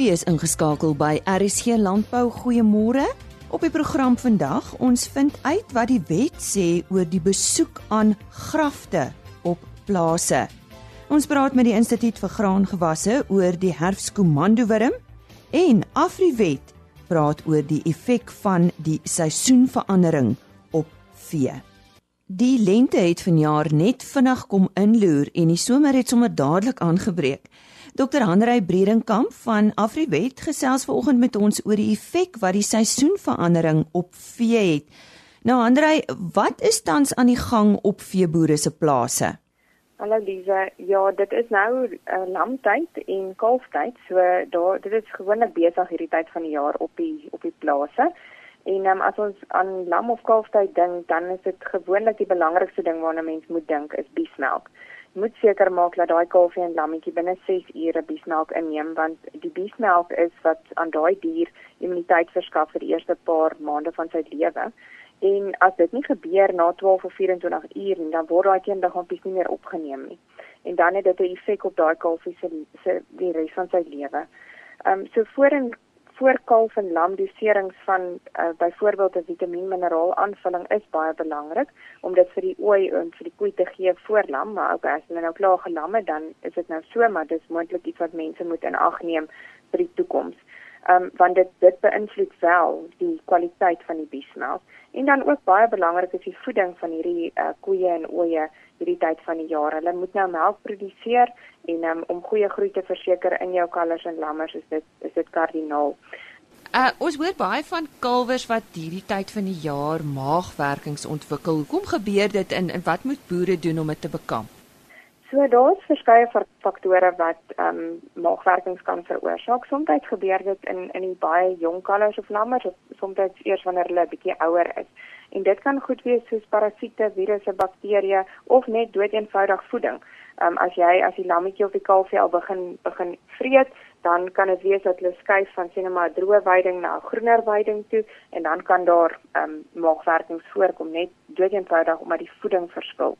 U is ingeskakel by RSG Landbou. Goeiemôre. Op die program vandag, ons vind uit wat die wet sê oor die besoek aan grafte op plase. Ons praat met die Instituut vir Graangewasse oor die herfskomandowurm en Afriwet praat oor die effek van die seisoenverandering op vee. Die lente het vanjaar net vinnig kom inloer en die somer het sommer dadelik aangebreek. Dr. Hanrey Bredenkamp van Afriwet gesels vanoggend met ons oor die effek wat die seisoenverandering op vee het. Nou Hanrey, wat is tans aan die gang op veeboere se plase? Hallo Lize. Ja, dit is nou uh, lamtyd en kalftyd. So daar dit is gewoonlik besig hierdie tyd van die jaar op die op die plase. En um, as ons aan lam of kalftyd dink, dan is dit gewoonlik die belangrikste ding waarna mens moet dink is biesmelk moet seker maak dat daai kalfie en lammetjie binne 6 ure biesmelk inneem want die biesmelk is wat aan daai dier immuniteit verskaf vir die eerste paar maande van sy lewe. En as dit nie gebeur na 12 of 24 ure dan word daai kindergampies nie meer opgeneem nie. En dan het dit 'n effek op daai kalfie se se die res van sy lewe. Ehm um, so voor en voor kalf en lam doserings van uh, byvoorbeeld 'n vitamienmineraal aanvulling is baie belangrik om dit vir die ooi en vir die koei te gee voor lam, maar ook as hulle nou klaar gelamme dan is dit nou so, maar dis moontlik iets wat mense moet in ag neem vir die toekoms. Um, want dit dit beïnvloed wel die kwaliteit van die biesmelk en dan ook baie belangrik is die voeding van hierdie uh, koeie en ooe hierdie tyd van die jaar. Hulle moet nou melk produseer en um, om goeie groei te verseker in jou kalvers en lammers is dit is dit kardinaal. Uh ons hoor baie van kalwers wat hierdie tyd van die jaar maagwerkings ontwikkel. Hoekom gebeur dit en, en wat moet boere doen om dit te bekamp? So daar's verskeie faktore wat ehm um, maagwerkings kan veroorsaak. Soms gebeur dit in in die baie jong kalvers of lammers of soms eers wanneer hulle bietjie ouer is. En dit kan goed wees soos parasiete, virusse, bakterieë of net doeteenvoudig voeding. Ehm um, as jy as die lammetjie of die kalfie al begin begin vreet, dan kan dit wees dat hulle skuif van sien maar droë weiding na groener weiding toe en dan kan daar ehm um, maagwerkings voorkom net doeteenvoudig omdat die voeding verskil.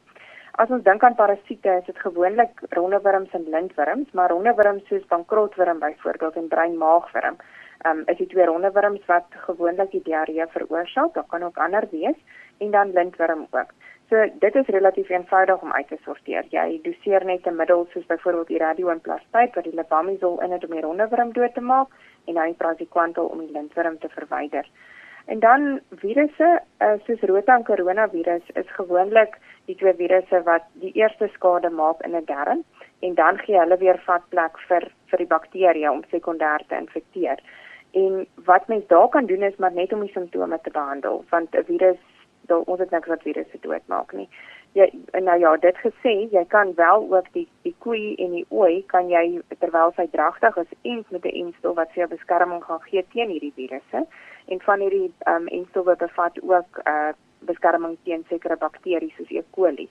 As ons dink aan parasiete, is dit gewoonlik rondewurms en lintwurms, maar rondewurms soos bankrootwurm byvoorbeeld en breinmaagwurm, um, is die twee rondewurms wat gewoonlik die diarree veroorsaak. Daar kan ook ander wees en dan lintwurm ook. So dit is relatief eenvoudig om uit te sorteer. Jy doseer net 'n middel soos byvoorbeeld die radioinplastyd wat die lebamisol in het om die rondewurm dood te maak en dan die praziquantel om die lintwurm te verwyder. En dan virusse, uh, soos rota en koronavirus is gewoonlik die twee virusse wat die eerste skade maak in 'n darm en dan gee hulle weer vatplek vir vir die bakterieë om sekondêr te infekteer. En wat mens daar kan doen is maar net om die simptome te behandel want 'n virus daar ons het niks wat virusse doodmaak nie. Ja nou ja, dit gesê, jy kan wel ook die die koei en die ooi kan jy terwyl sy dragtig is eens met 'n enstel wat vir jou beskerming gaan gee teen hierdie virusse. En van hierdie ehm um, enstowwe bevat ook uh beskerming teen sekere bakterieë soos E. coli,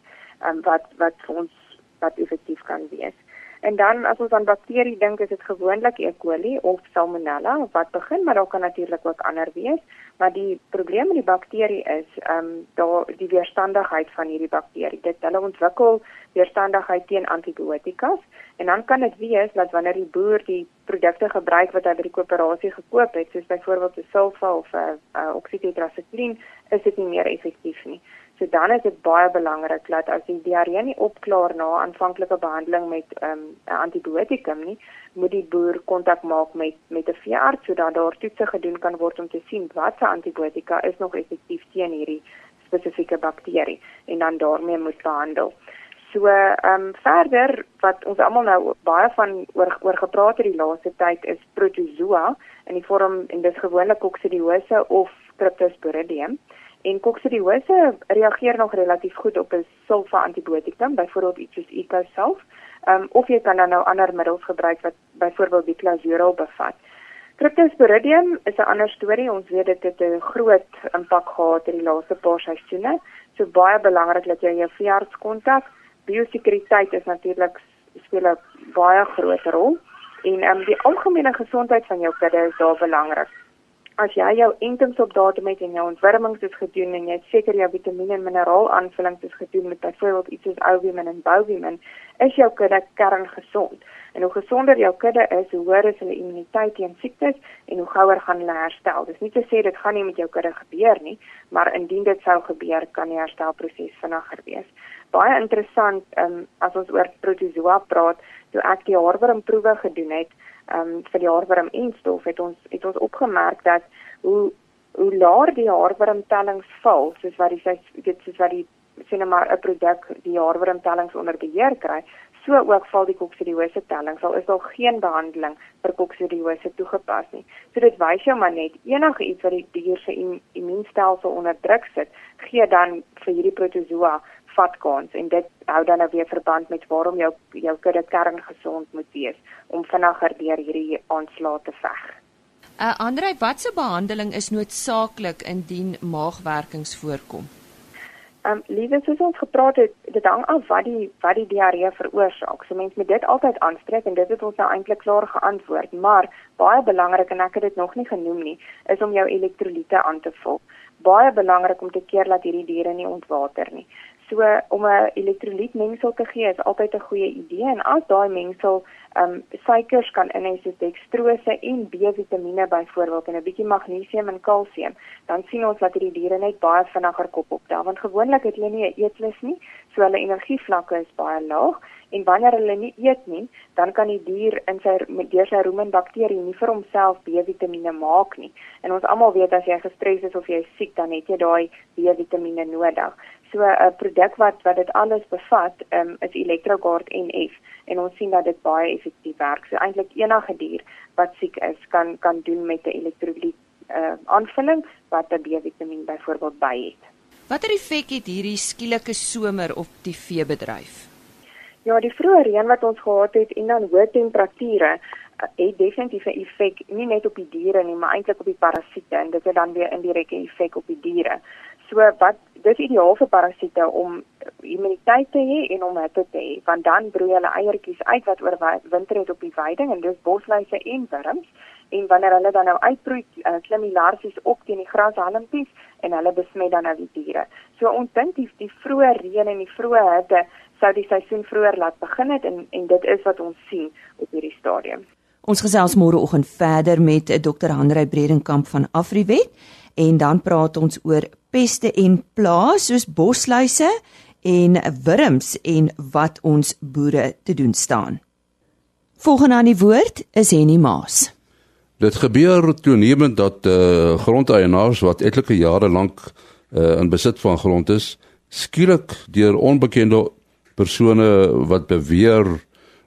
um, wat wat vir ons wat effektief kan wees. En dan as ons aan bakterie dink, is dit gewoonlik E. coli of Salmonella wat begin, maar daar kan natuurlik ook ander wees. Maar die probleem met die bakterie is, ehm um, daar die weerstandigheid van hierdie bakterie. Dit hulle ontwikkel weerstandigheid teen antibiotikas en dan kan dit wees dat wanneer die boer die produkte gebruik wat hy by die koöperasie gekoop het, soos byvoorbeeld 'n sulfa of 'n uh, uh, oksitetrasikliin, is dit nie meer effektief nie. So dan is dit baie belangrik dat as die diarree nie opklaar na aanvanklike behandeling met ehm, 'n um, antibiotikum nie, moet die boer kontak maak met met 'n veearts sodat daar toetse gedoen kan word om te sien watter antibiotika is nog effektief teen hierdie spesifieke bakterie en dan daarmee moet behandel. So ehm um, verder wat ons almal nou baie van oor oor gepraat het die laaste tyd is protozoa in die vorm en dis gewoonlik koksidiose of cryptosporidium. En koksidiose reageer nog relatief goed op 'n sulfa antibiotikum, byvoorbeeld iets soos Icosalt. Ehm um, of jy kan dan nou ander middels gebruik wat byvoorbeeld die Clazural bevat. Cryptosporidium is 'n ander storie. Ons weet dit het 'n groot impak gehad in die laaste paar seisoene. So baie belangrik dat jy jou veearts kontak biosekuriteit is natuurlik speel 'n baie groot rol en ehm um, die algemene gesondheid van jou kudde is daar belangrik. As jy jou entings op datum het en jou ontwurmings is gedoen en jy seker jou vitamiene en mineraalaaanvullings is gedoen met byvoorbeeld iets soos albumin en bovimin, is jou kudde kern gesond. En hoe gesonder jou kudde is, hoe hoër is hulle immuniteit teen siektes en hoe gouer gaan hulle herstel. Dis nie te sê dit gaan nie met jou kudde gebeur nie, maar indien dit sou gebeur, kan die herstelproses vinniger wees. Baie interessant, um, as ons oor protozoa praat, toe ek die haarwormproewe gedoen het, um, vir die haarworm en stof, het ons het ons opgemerk dat hoe hoe laer die haarwormtellings val, soos wat die dit soos wat die sien maar 'n produk die haarwormtellings onder beheer kry, so ook val die koksidiose tellings al is daar geen behandeling vir koksidiose toegepas nie. So dit wys jou maar net enige iets wat die dier se immuunstelsel onder druk sit, gee dan vir hierdie protozoa vatkans en dit hou dan nou weer verband met waarom jou jou kudde kern gesond moet wees om vinniger deur hierdie aanslae te veg. Uh Andre, watse behandeling is noodsaaklik indien maagwerkings voorkom? Ehm um, liewe soos ons gepraat het, dit hang af wat die wat die diarree veroorsaak. So mense moet dit altyd aanspreek en dit het ons nou eintlik klaar geantwoord, maar baie belangrik en ek het dit nog nie genoem nie, is om jou elektrolyte aan te vul. Baie belangrik om te keer dat hierdie diere nie ontwater nie. So om 'n elektrolytmengsel te gee is altyd 'n goeie idee en as daai mengsel ehm um, suikers kan inhou soos dekstrose en B-vitamiene byvoorbeeld en 'n bietjie magnesium en kalsium, dan sien ons dat hierdie diere net baie vinniger kop optel want gewoonlik het hulle nie 'n eetlus nie, so hulle energievlakke is baie laag en wanneer hulle nie eet nie, dan kan die dier in sy deur sy rumen bakterie nie vir homself B-vitamiene maak nie. En ons almal weet as jy gestres is of jy siek, dan het jy daai B-vitamiene nodig. So 'n uh, produk wat wat dit alles bevat, um, is Electrogard NF en ons sien dat dit baie effektief werk. So eintlik enige dier wat siek is, kan kan doen met 'n elektrolyt uh, aanvulling wat 'n B-vitamien byvoorbeeld by het. Watter effek het hierdie skielike somer op die veebedryf? Ja, die vroeë reën wat ons gehad het en dan hoë temperature uh, het definitief 'n effek nie net op die diere nie, maar eintlik op die parasiete en dit het dan weer indirekte effek op die diere. So wat dis ideaal vir parasiete om immuniteit te hê en om hitte te hê, want dan broei hulle eiertjies uit wat oor winter het op die veiding en dis bosluise en wurms en wanneer hulle dan nou uitbroei, uh, klim die larwes op teen die grashalmpies en hulle besmet dan nou die diere. So ons dink die, die vroeë reën en die vroeë hitte sou die seisoen vroeër laat begin het en en dit is wat ons sien op hierdie stadium. Ons gesels môreoggend verder met Dr. Hanrey Bredenkamp van Afriwet en dan praat ons oor peste en plaae soos bosluise en wurms en wat ons boere te doen staan. Volgende aan die woord is Henny Maas. Dit gebeur toenemend dat eh uh, grondeienaars wat etlike jare lank eh uh, in besit van grond is, skielik deur onbekende persone wat beweer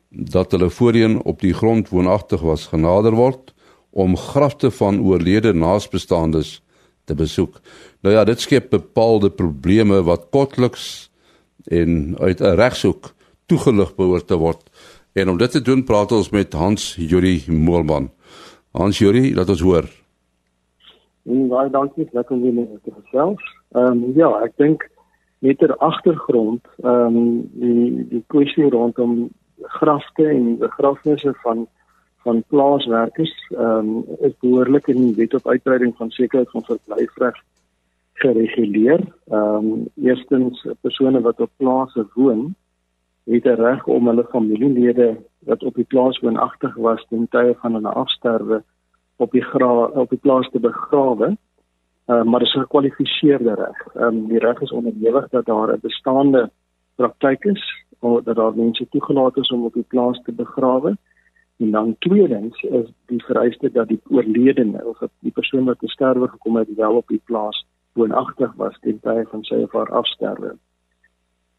dat hulle voorheen op die grond woonagtig was genader word om grafte van oorlede naasbestaandes te besoek. Nou ja, dit skep bepaalde probleme wat kortliks en uit 'n regshoek toegelig behoort te word. En om dit te doen, praat ons met Hans Juri Moelman. Hans Juri, laat ons hoor. Baie dankie, lekker om weer te gesels. Ehm um, ja, ek dink met ter agtergrond, ehm um, die die kwessie rondom grafte en begrafnisse van van plaaswerkers ehm um, is behoorlik in die wet op uitbreiding van sekerheid van verblyfreg gereguleer. Ehm um, eerstens persone wat op plase woon het 'n reg om hulle familielede wat op die plaas woonagtig was ten tye van hulle afsterwe op die gra op die plaas te begrawe. Ehm uh, maar dit is 'n gekwalifiseerde reg. Ehm um, die reg is onderhewig dat daar 'n bestaande praktyk is of dat daar mense toegelaat is om op die plaas te begrawe. En dan tweedens is die vereiste dat die oorledene of die persoon wat te sterwe gekom het wel op die plaas woonagtig was ten tye van sy of haar afsterwe.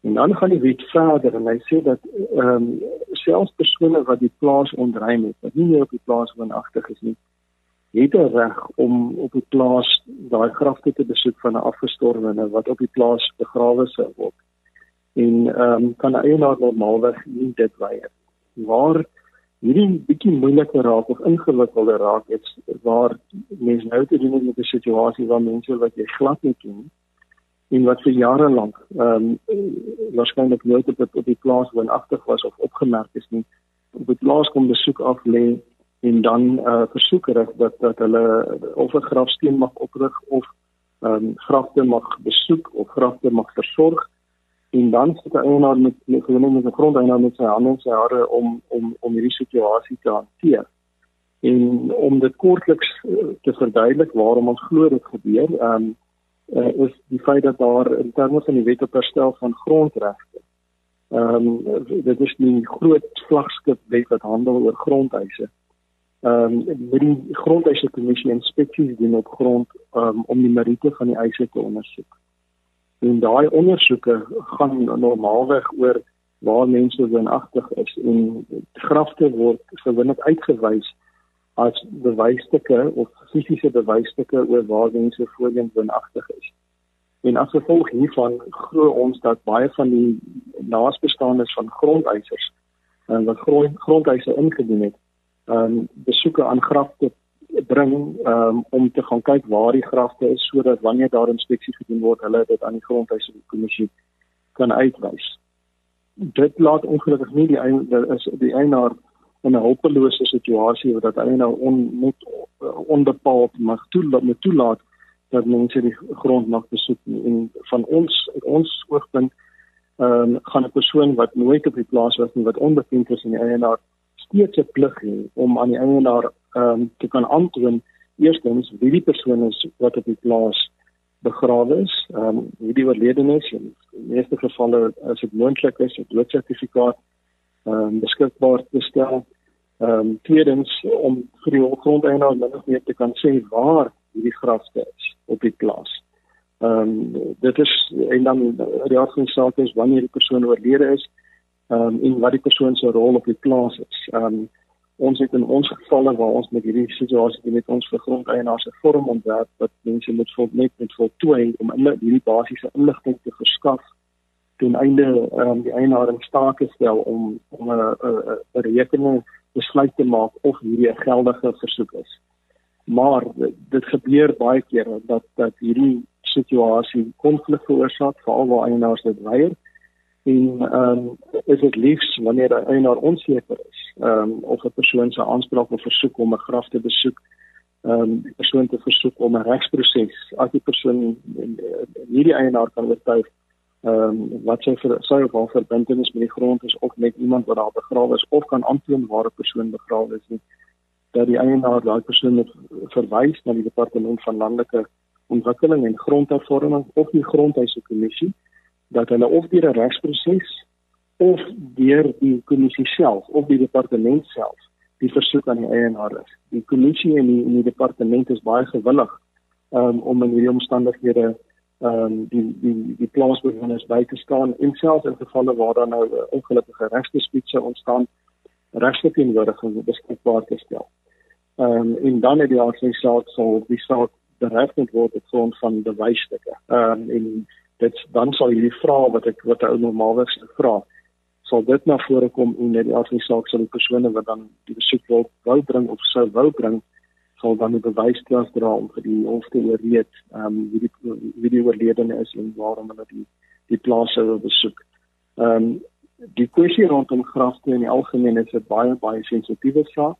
En dan gaan die wet verder en hy sê dat ehm um, selfs persone wat die plaas ontruim het, wat nie meer op die plaas woonagtig is nie, het 'n reg om op die plaas daai grafte te besoek van 'n afgestorwene wat op die plaas begrawe sou word. En ehm um, kan 'n eienaar normaalweg nie dit weier. Waar hierdie bietjie moeiliker raak of ingewikkelder raak is waar mense nou te doen het met 'n situasie waar mense wat jy glad nie ken en wat vir jare lank ehm um, waarskynlik nooit op, op die plaas woonagtig was of opgemerk is nie op die plaas kom besoek af lê en dan uh versoek rig dat dat hulle of 'n grafsteen mag oprig of ehm um, grafte mag besoek of grafte mag versorg en dan sit die eienaar met gewone met 'n grondeienaar met sy hande en sy hare om om om hierdie situasie te hanteer. En om dit kortliks uh, te verduidelik waarom ons glo dit gebeur, ehm um, uh, is die feit dat daar in terme van die wet op herstel van grondregte ehm um, dit is die groot vlaggenskap wet wat handel oor grondeise ehm um, die grondeise kommissie inspeksies doen op grond um, om die meriete van die eise te ondersoek. En daai ondersoeke gaan normaalweg oor waar mense woonagtig is en grafte word gewoonlik uitgewys as bewysstukke of fisiese bewysstukke oor waar mense voorheen woonagtig is. En as gevolg hiervan glo ons dat baie van die naasbestaandes van grondeisers en wat grond, grondeise ingedien het, ehm um, besoeke aan grafte bring um, om te gaan kyk waar die grafte is sodat wanneer daar inspeksie gedoen word, hulle dit aan die grondhuise kommissie kan uitwys. Dit laat ongelukkig nie die is die eienaar in 'n hulpelose situasie waar dat eienaar on, net uh, onbepaald mag toelaat met toelaat dat mense die grond mag besoek en van ons ons oogpunt ehm um, gaan 'n persoon wat nooit op die plaas was nie wat onbekend is in die eienaar steeds 'n plig hê om aan die eienaar ehm um, te kan aantoon eerstens wie die persoon is wat op die plaas begrawe is, ehm um, wie die oorledene is. In die meeste gevalle as dit moontlik is, 'n doodsertifikaat ehm um, beskikbaar te stel. Ehm um, tweedens om vir die grondeienaar min of meer te kan sê waar hierdie grafte is op die plaas. Ehm um, dit is en dan die aardse saak is wanneer die persoon oorlede is um, en wat die persoon se rol op die plaas is. Um, ons het in ons gevalle waar ons met hierdie situasie met ons grondeienaars 'n vorm ontwerp wat mense moet vol net met voltooi om in hierdie basiese inligting te verskaf ten einde um, die eienaar in staat te stel om om 'n rekening besluit te maak of hierdie 'n geldige versoek is. Maar dit gebeur baie keer dat dat hierdie situasie konflik veroorsaak veral waar eienaars dit weier en ehm um, is dit liefs wanneer 'n eienaar onseker is ehm um, of 'n persoon se aanspraak of versoek om 'n graf te besoek ehm um, die persoon te versoek om 'n regsproses. As die persoon nie die eienaar kan oortuig ehm um, wat sy vir sy of haar verbintenis met die grond is of met iemand wat daar begrawe is of kan aantoon waar 'n persoon begrawe is nie dat die eienaar daai persoon moet verwys na die departement van landelike ontwikkeling en grondhervorming of die grondhuise kommissie dat hulle of deur 'n regsproses of deur die kommissie self of die departement self die versoek aan die eienaar is. Die kommissie en die, die departement is baie gewillig um, om in hierdie omstandighede ehm um, die die die plaasbewoners by te staan en selfs in gevalle waar daar nou 'n ongelukkige regsdispuut sou ontstaan regsteenwoordiging beskikbaar te stel. Ehm um, en dan het die aansien saak sal die saak bereg word op grond van bewysstukke. Ehm um, en dit dan sal hierdie vrae wat ek wat 'n ou normaalweg sou vra sal dit na vore kom en net die afsien saak sal die persone wat dan die besoek wil wou bring of sou wou bring sal dan die bewysklas dra om vir die hof te oorreed ehm um, wie die wie die oorledene is en waarom hulle die die plaas sou besoek. Ehm um, die kwessie rondom grafte in die algemeen is 'n baie baie sensitiewe saak.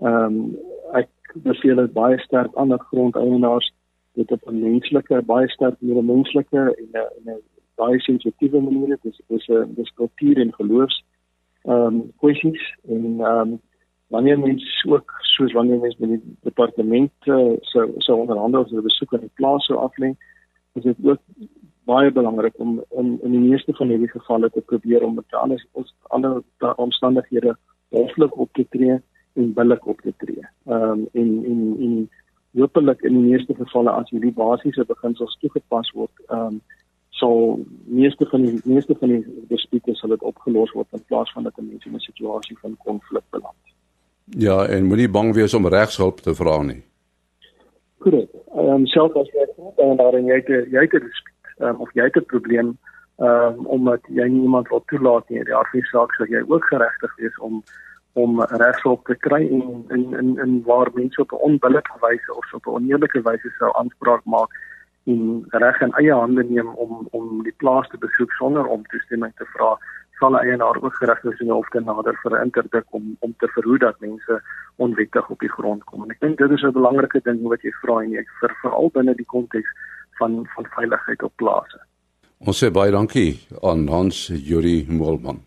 Ehm um, ek beveel dit baie sterk aan dat grondeienaars dit op 'n menslike baie sterk meer menslike en 'n 'n baie sensitiewe manier dit is dis 'n dis kultuur en geloofs ehm um, kwessies en ehm um, wanneer mense ook soos wanneer mense met die departement uh, so so onderhandel oor besoek aan die plaas sou aflê is dit ook baie belangrik om in in die meeste van hierdie gevalle te probeer om met alles ons ander omstandighede hoflik op te tree en billik op te tree. Ehm um, en en en hopelik in die meeste gevalle as hierdie basiese beginsels toegepas word, ehm um, sal meeste van die meeste van die dispute sal dit opgelos word in plaas van dat mense in 'n situasie van konflik beland. Ja, en moenie bang wees om regshulp te vra nie. Korrek. Ehm um, selfs as jy dan daar en jy het jy 'n dispute um, of jy het 'n probleem ehm um, omdat jy nie iemand wil toelaat nie, die afsaak sal jy ook geregtig wees om om regshulp te kry en in in in waar mense op 'n onbillike wyse of op 'n oneerlike wyse sou aanspraak maak en reg in eie hande neem om om die plaas te besoek sonder om toestemming te vra sal 'n eienaar ook geregtig sien of te nader vir 'n interdik om om te verhoed dat mense onwettig op die grond kom. En ek dink dit is 'n belangrike ding wat jy vra en ek vir veral binne die konteks van van veiligheid op plase. Ons sê baie dankie aan Hans Juri Molman.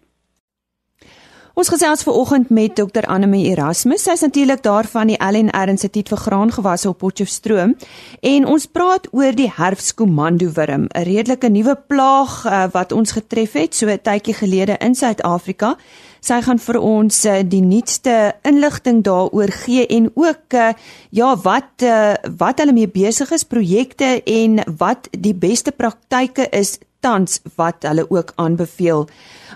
Ons gesels ver oggend met Dr Annelie Erasmus. Sy is natuurlik daar van die LNR Instituut vir Graangewasse op Potchefstroom en ons praat oor die herfskomando wurm, 'n redelike nuwe plaag uh, wat ons getref het so 'n tydjie gelede in Suid-Afrika. Sy gaan vir ons uh, die nuutste inligting daaroor gee en ook uh, ja, wat uh, wat hulle mee besig is, projekte en wat die beste praktyke is tans wat hulle ook aanbeveel.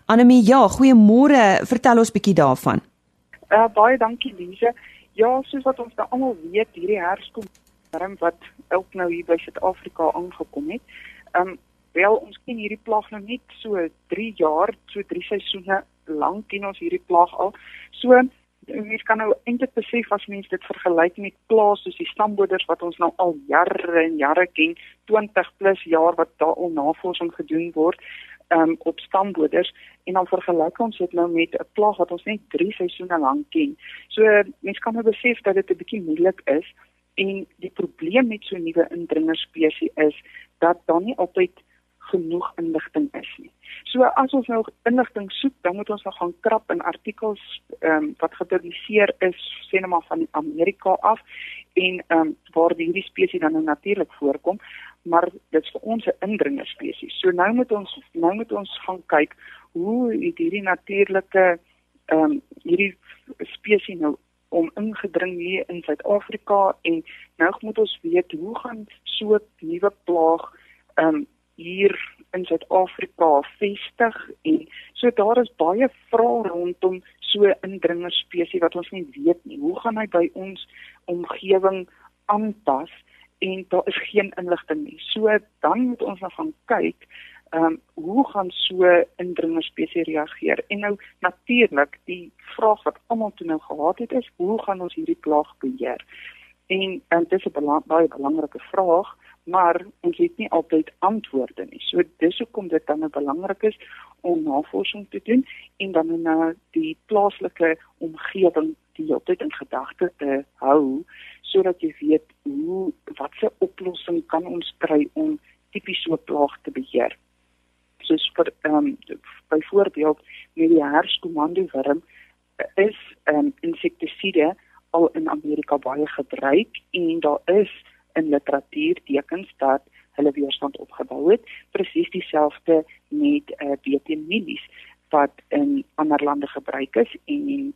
Anemie, ja, goeiemôre. Vertel ons bietjie daarvan. Uh baie dankie Lise. Ja, soos wat ons nou almal weet, hierdie herfskom warm wat ook nou hier by Suid-Afrika aangekom het. Um wel ons ken hierdie plaag nou net so 3 jaar, so 3 seisoene lank ken ons hierdie plaag al. So mens kan nou eintlik besef as mens dit vergelyk met plaas soos die stamboders wat ons nou al jare en jare ken, 20 plus jaar wat daar al navorsing gedoen word um, op stamboders en dan vergelyk ons dit nou met 'n plaag wat ons net 3 seisoene lank ken. So mense kan nou besef dat dit 'n bietjie moeilik is en die probleem met so 'n nuwe indringerspesies is dat daar nie altyd genoeg inligting is nie. So as ons nou inligting soek, dan moet ons nou gaan krap in artikels ehm um, wat gepubliseer is, sê net maar van Amerika af en ehm um, waar hierdie spesies dan nou natuurlik voorkom, maar dit is vir ons 'n indringer spesies. So nou moet ons nou moet ons gaan kyk hoe hierdie natuurlike ehm um, hierdie spesies nou om ingedring hier in Suid-Afrika en nou moet ons weet hoe gaan so 'n nuwe plaag ehm um, hier in Suid-Afrika vestig en so daar is baie vrae rondom so 'n indringerspesies wat ons nie weet nie. Hoe gaan hy by ons omgewing aanpas en daar is geen inligting nie. So dan moet ons nou gaan kyk ehm um, hoe gaan so 'n indringerspesies reageer? En nou natuurlik die vraag wat almal toe nou gehad het is, hoe gaan ons hierdie plaag beheer? En en dit is 'n baie belangrike vraag maar ons het nie altyd antwoorde nie. So dis hoekom dit dan belangrik is om navorsing te doen en dan na die plaaslike omgewing die altyd in gedagte te hou sodat jy weet hoe watse oplossing kan ons kry om tipies so 'n plaag te beheer. Soos vir ehm um, byvoorbeeld met die herskomando wurm is 'n um, insektiside al in Amerika baie gebruik en daar is in literatuur tekens dat hulle weerstand opgebou het presies dieselfde met uh, eh, mielies wat in ander lande gebruik is en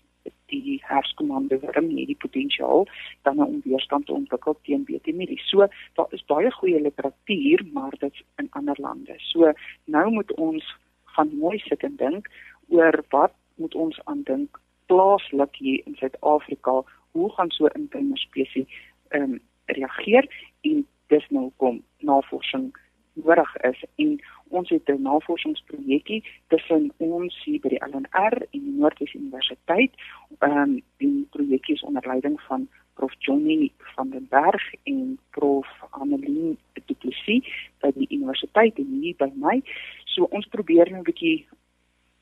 die herskomande wurm het die potensiaal dan om weerstand te ontwikkel teen BT mielies. So daar is baie goeie literatuur, maar dit in ander lande. So nou moet ons gaan mooi sit en dink oor wat moet ons aan dink plaaslik hier in Suid-Afrika, hoe gaan so 'n interne spesies ehm um, reageer en dis nou kom navorsing nodig is en ons het 'n navorsingsprojekkie tussen ons hier by die LNR en die Noordwes Universiteit. Ehm um, die projekkie is onder leiding van Prof Johnny van den Berg en Prof Annelien Du Plessis by die universiteit en hier by my. So ons probeer nou 'n bietjie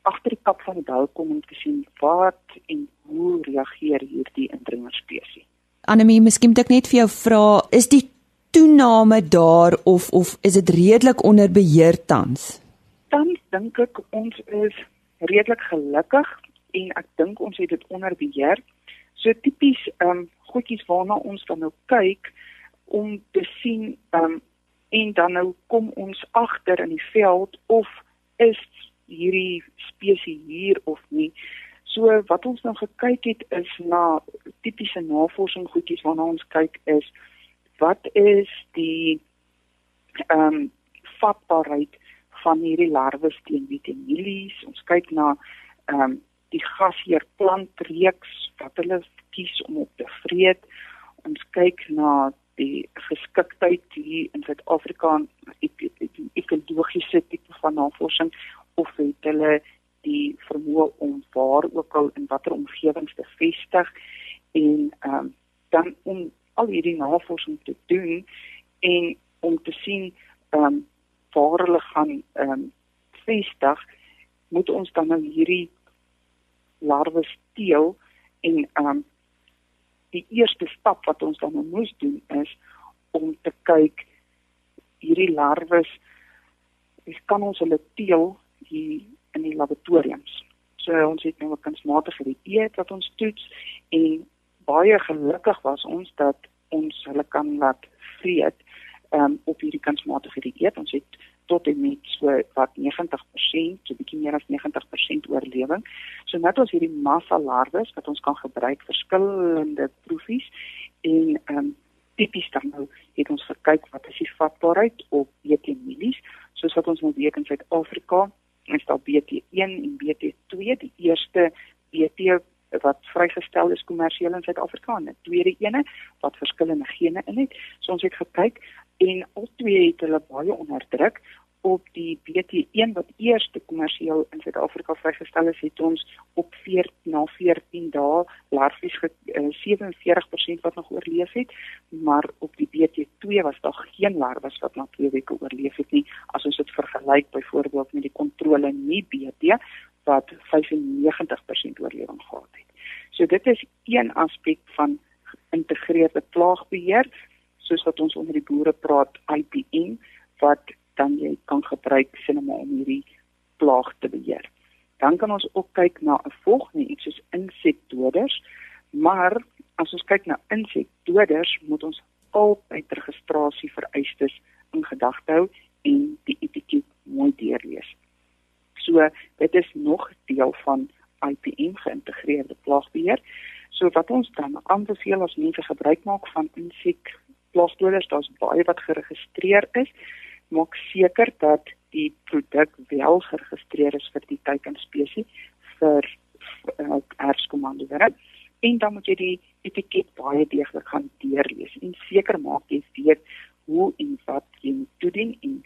agter die kap van die bou kom om te sien wat en hoe reageer hierdie indringerspesies. Anemie, miskien moet ek net vir jou vra, is die toename daar of of is dit redelik onder beheer tans? Tans dink ek ons is redelik gelukkig en ek dink ons het dit onder beheer. So tipies ehm um, goedjies waarna ons dan nou kyk om te sien ehm um, en dan nou kom ons agter in die veld of is hierdie spesies hier of nie. So wat ons nou gekyk het is na tipiese navorsing goedjies waarna ons kyk is wat is die ehm um, vatbaarheid van hierdie larwes teen vitaminies. Ons kyk na ehm um, die gasheer plantreeks wat hulle kies om op te vreet. Ons kyk na die geskiktheid hier in Suid-Afrika ekologiese tipe van navorsing of het hulle die vermoë om waar ook al in watter omgewings te vestig en ehm um, dan om al hierdie navorsing te doen en om te sien ehm um, waar hulle gaan ehm um, vestig moet ons dan nou hierdie larwe steel en um die eerste stap wat ons dan nou moes doen is om te kyk hierdie larwes kan ons hulle teel in die laboratoriums. So ons het nou 'n kunsmatige dieet wat ons toets en baie gelukkig was ons dat ons hulle kan laat vreet um, op hierdie kunsmatige dieet. Ons het tot en met so wat 90%, so bietjie meer as 90% oorlewing. So net ons hierdie massa larwes wat ons kan gebruik vir verskillende proefies en um, tipies dan nou het ons gekyk wat is die vatbaarheid op BT mielies soos wat ons nou weet in Suid-Afrika is daar BT1 en BT2 die eerste BT wat vrygestel is kommersieel in Suid-Afrika en die tweede ene wat verskillende gene in het. So ons het gekyk en al twee het hulle baie onderdruk op die BT1 wat eers kommersieel in Suid-Afrika vrygestel is, het ons op 14 na 14 dae larfies 47% wat nog oorleef het, maar op die BT2 was daar geen larwes wat na 2 weke oorleef het nie, as ons dit vergelyk byvoorbeeld met die kontrole nie BT wat 95% oorlewing gehad het. So dit is een aspek van geïntegreerde plaagbeheer soos wat ons onder die boere praat IPM wat dan jy kan gebruik sinema om hierdie plaag te beheer. Dan kan ons ook kyk na 'n volgende iets soos insekdoders, maar as ons kyk na insekdoders, moet ons altyd registrasie vereistes in gedagte hou en die etiket mooi deurlees. So dit is nog deel van IPM geïntegreerde plaagbeheer. So wat ons dan aanbeveel as mense gebruik maak van insek plaasdoders, daar's baie wat geregistreer is. Maak seker dat die produk wel geregistreer is vir die teikenspesies vir uh, werk. En dan moet jy die etiket baie deeglik gaan deurlees en seker maak jy weet hoe en wat jy moet doen en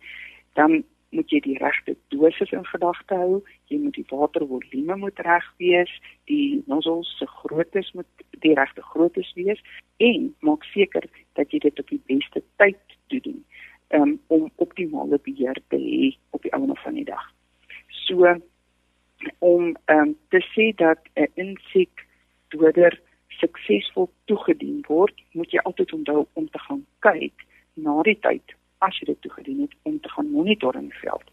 dan moet jy die regte dosis in gedagte hou. Jy moet die watervolume moet reg wees, die nozzles se grootte moet die regte grootte wees en maak seker dat jy dit op die beste tyd doen um, om optimale beheer te hê op die einde van die dag. So om um, te sê dat 'n insek doder suksesvol toegedien word, moet jy altyd onthou om te gaan kyk na die tyd as jy dit toegedien het om te gaan monitor in die veld.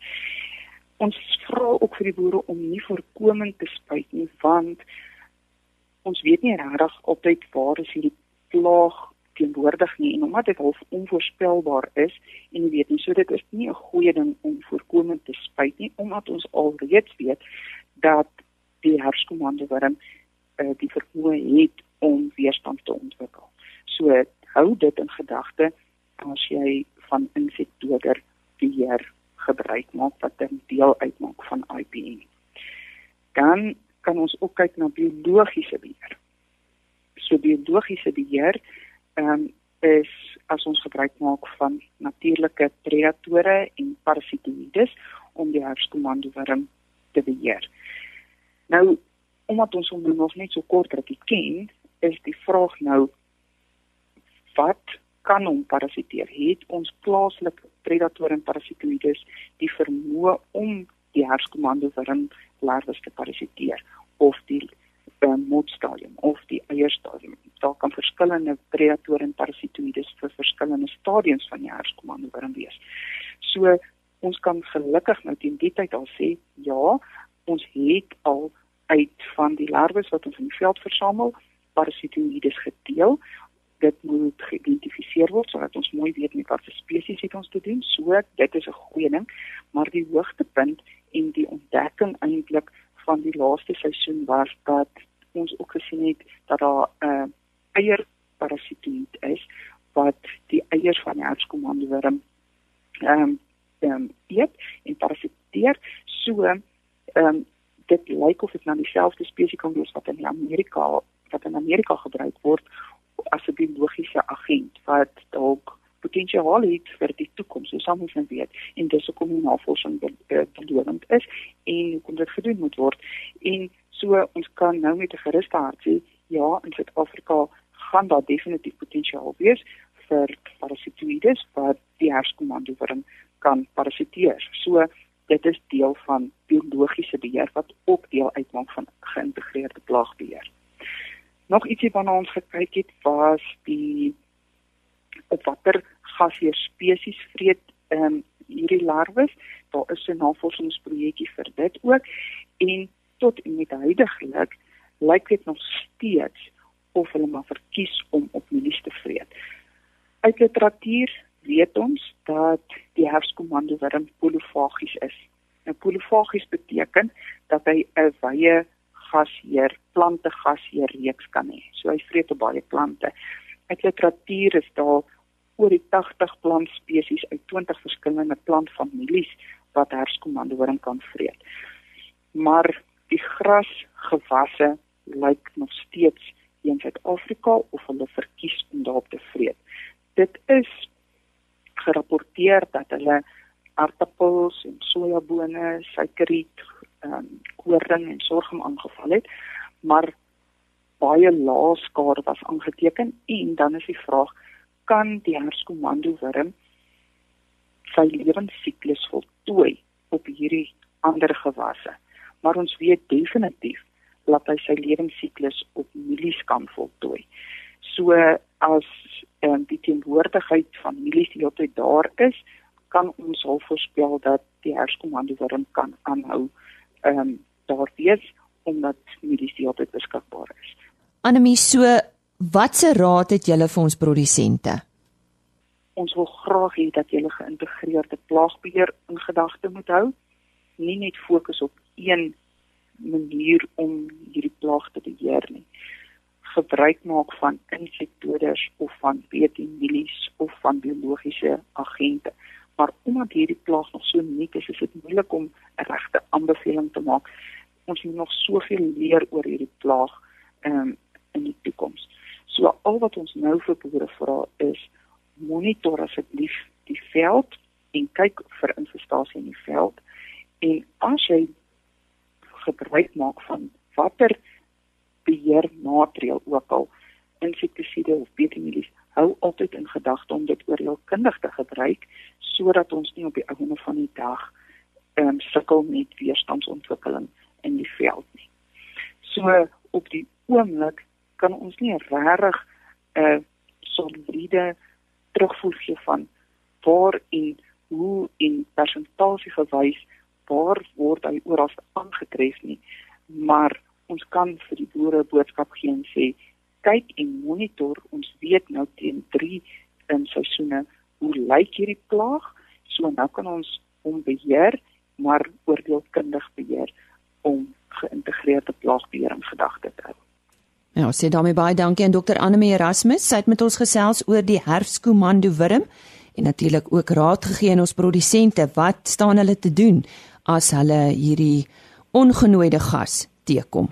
Ons vra ook vir die boere om nie voorkomend te spuit nie want ons weet nie regtig altyd waar is hierdie plaag teenwoordig nie en omdat dit half onvoorspelbaar is en jy weet nie so dit is nie 'n goeie ding om voorkomend te spuit nie omdat ons alreeds weet dat die herskomando worm uh, die vermoë het om weerstand te ontwikkel. So hou dit in gedagte as jy van insekdoder beheer gebruik maak wat 'n deel uitmaak van IPM. Dan kan ons ook kyk na biologiese beheer. So biologiese beheer ehm um, is as ons gebruik maak van natuurlike predatore en parasitoïdes om die herfskomando worm te beheer. Nou omdat ons hom nog net so kort rukkie ken, is die vraag nou wat kan hom parasiteer. Het ons plaaslike predatore en parasitoïdes die vermoë om die herskomando worm larwes te parasiteer of die moedstadium of die eierstadium. Daar kan verskillende predatore en parasitoïdes vir verskillende stadiums van die herskomando worm wees. So ons kan gelukkig nou teen die tyd al sê ja, ons het al uit van die larwes wat ons in die veld versamel parasitoïdes gedeel dit moet geïdentifiseer word sodat ons mooi weet met watter spesies het ons te doen. So dit is 'n goeie ding, maar die hoogtepunt en die ontdekking eintlik van die laaste seisoen was dat ons ook gesien het dat daar 'n uh, eierparasitoïd is wat die eiers van die herfskomando worm ehm um, ehm um, eet en parasiteer. So ehm um, dit lyk of dit nou dieselfde spesies kan wees wat in Amerika wat in Amerika gebruik word as 'n biologiese agent wat dalk potensiaal het vir die toekoms, so soms ons weet en dis hoekom die navorsing bedoelend is en hoekom dit gedoen moet word. En so ons kan nou met 'n gerusde hart sê ja, in Suid-Afrika gaan daar definitief potensiaal wees vir parasitoïdes wat die herskomando worm kan parasiteer. So dit is deel van biologiese beheer wat ook deel uitmaak van geïntegreerde plaagbeheer. Nog ietsie waarna ons gekyk het was die op watter gasheer spesies vreet ehm um, hierdie larwes. Daar is 'n navorsingsprojekkie vir dit ook en tot en met huidigelik lyk dit nog steeds of hulle maar verkies om op mielies te vreet. Uit literatuur weet ons dat die herfskomando wurm polifagies is. Nou polifagies beteken dat hy 'n wye gasheer, plante gasheer reeks kan hê. So hy vreet op baie plante. Uit literatuur is daar oor die 80 plantspesies uit 20 verskillende plantfamilies wat herskomando wurm kan vreet. Maar die grasgewasse lyk nog steeds in Suid-Afrika of hulle verkies om daarop te vreet. Dit is gerapporteer dat hulle aardappels en sojabone, suikerriet, ehm um, koring en sorghum aangeval het, maar baie lae skade was aangeteken en dan is die vraag kan die herskomando wurm sy lewensiklus voltooi op hierdie ander gewasse. Maar ons weet definitief dat hy sy lewensiklus op mielies kan voltooi. So as um, die teenwoordigheid van mielies die altyd daar is, kan ons al voorspel dat die herskomando wurm kan aanhou ehm um, daar wees omdat mielies die altyd beskikbaar is. Anemie so Watse raad het julle vir ons produsente? Ons wil graag hê dat julle geïntegreerde plaagbeheer in gedagte moet hou, nie net fokus op een manier om hierdie plaag te beheer nie. Gebruik maak van insektedoders of van betemilies of van biologiese agente. Maar omdat hierdie plaag nog so uniek is, is dit moeilik om 'n regte aanbeveling te maak. Ons moet nog soveel leer oor hierdie plaag um, in die toekoms. So al wat ons nou vir boere vra is monitor asseblief die veld en kyk vir infestasie in die veld en as jy gebruik maak van watter beheermaatreël ook al insektiside of betemilies hou altyd in gedagte om dit oorheelkundig te gebruik sodat ons nie op die einde van die dag ehm um, sukkel met weerstandsontwikkeling in die veld nie. So op die oomblik kan ons nie regtig 'n uh, soliede terugvoer gee van waar en hoe in persentasie gewys waar word hy oral aangetref nie. Maar ons kan vir die boere boodskap gee en sê kyk en monitor ons weet nou teen 3 in seisoene hoe lyk hierdie plaag? So nou kan ons hom beheer maar oordeelkundig beheer om geïntegreerde plaagbeheer in gedagte te hou Ja, sê daarmee baie dankie aan dokter Annelie Erasmus. Sy het met ons gesels oor die herfskomando wurm en natuurlik ook raad gegee aan ons produsente wat staan hulle te doen as hulle hierdie ongenooide gas teekom.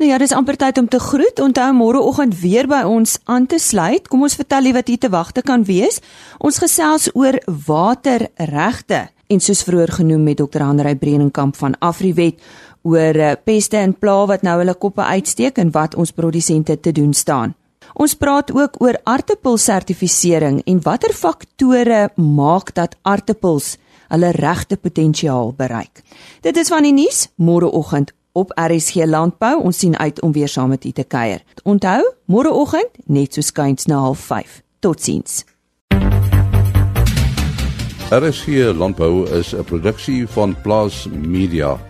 Nou ja, dis amper tyd om te groet. Onthou môreoggend weer by ons aan te sluit. Kom ons vertel jy wat hier te wagte kan wees. Ons gesels oor waterregte en soos vroeër genoem met dokter Hanrey Breenkamp van Afriwet oor eh, peste en pla wat nou hulle koppe uitsteek en wat ons produsente te doen staan. Ons praat ook oor aartappelsertifisering en watter faktore maak dat aartappels hulle regte potensiaal bereik. Dit is van die nuus môreoggend op RSG Landbou. Ons sien uit om weer saam met u te kuier. Onthou, môreoggend net so skuins na 05:30. Totsiens. RSG Landbou is 'n produksie van Plaas Media.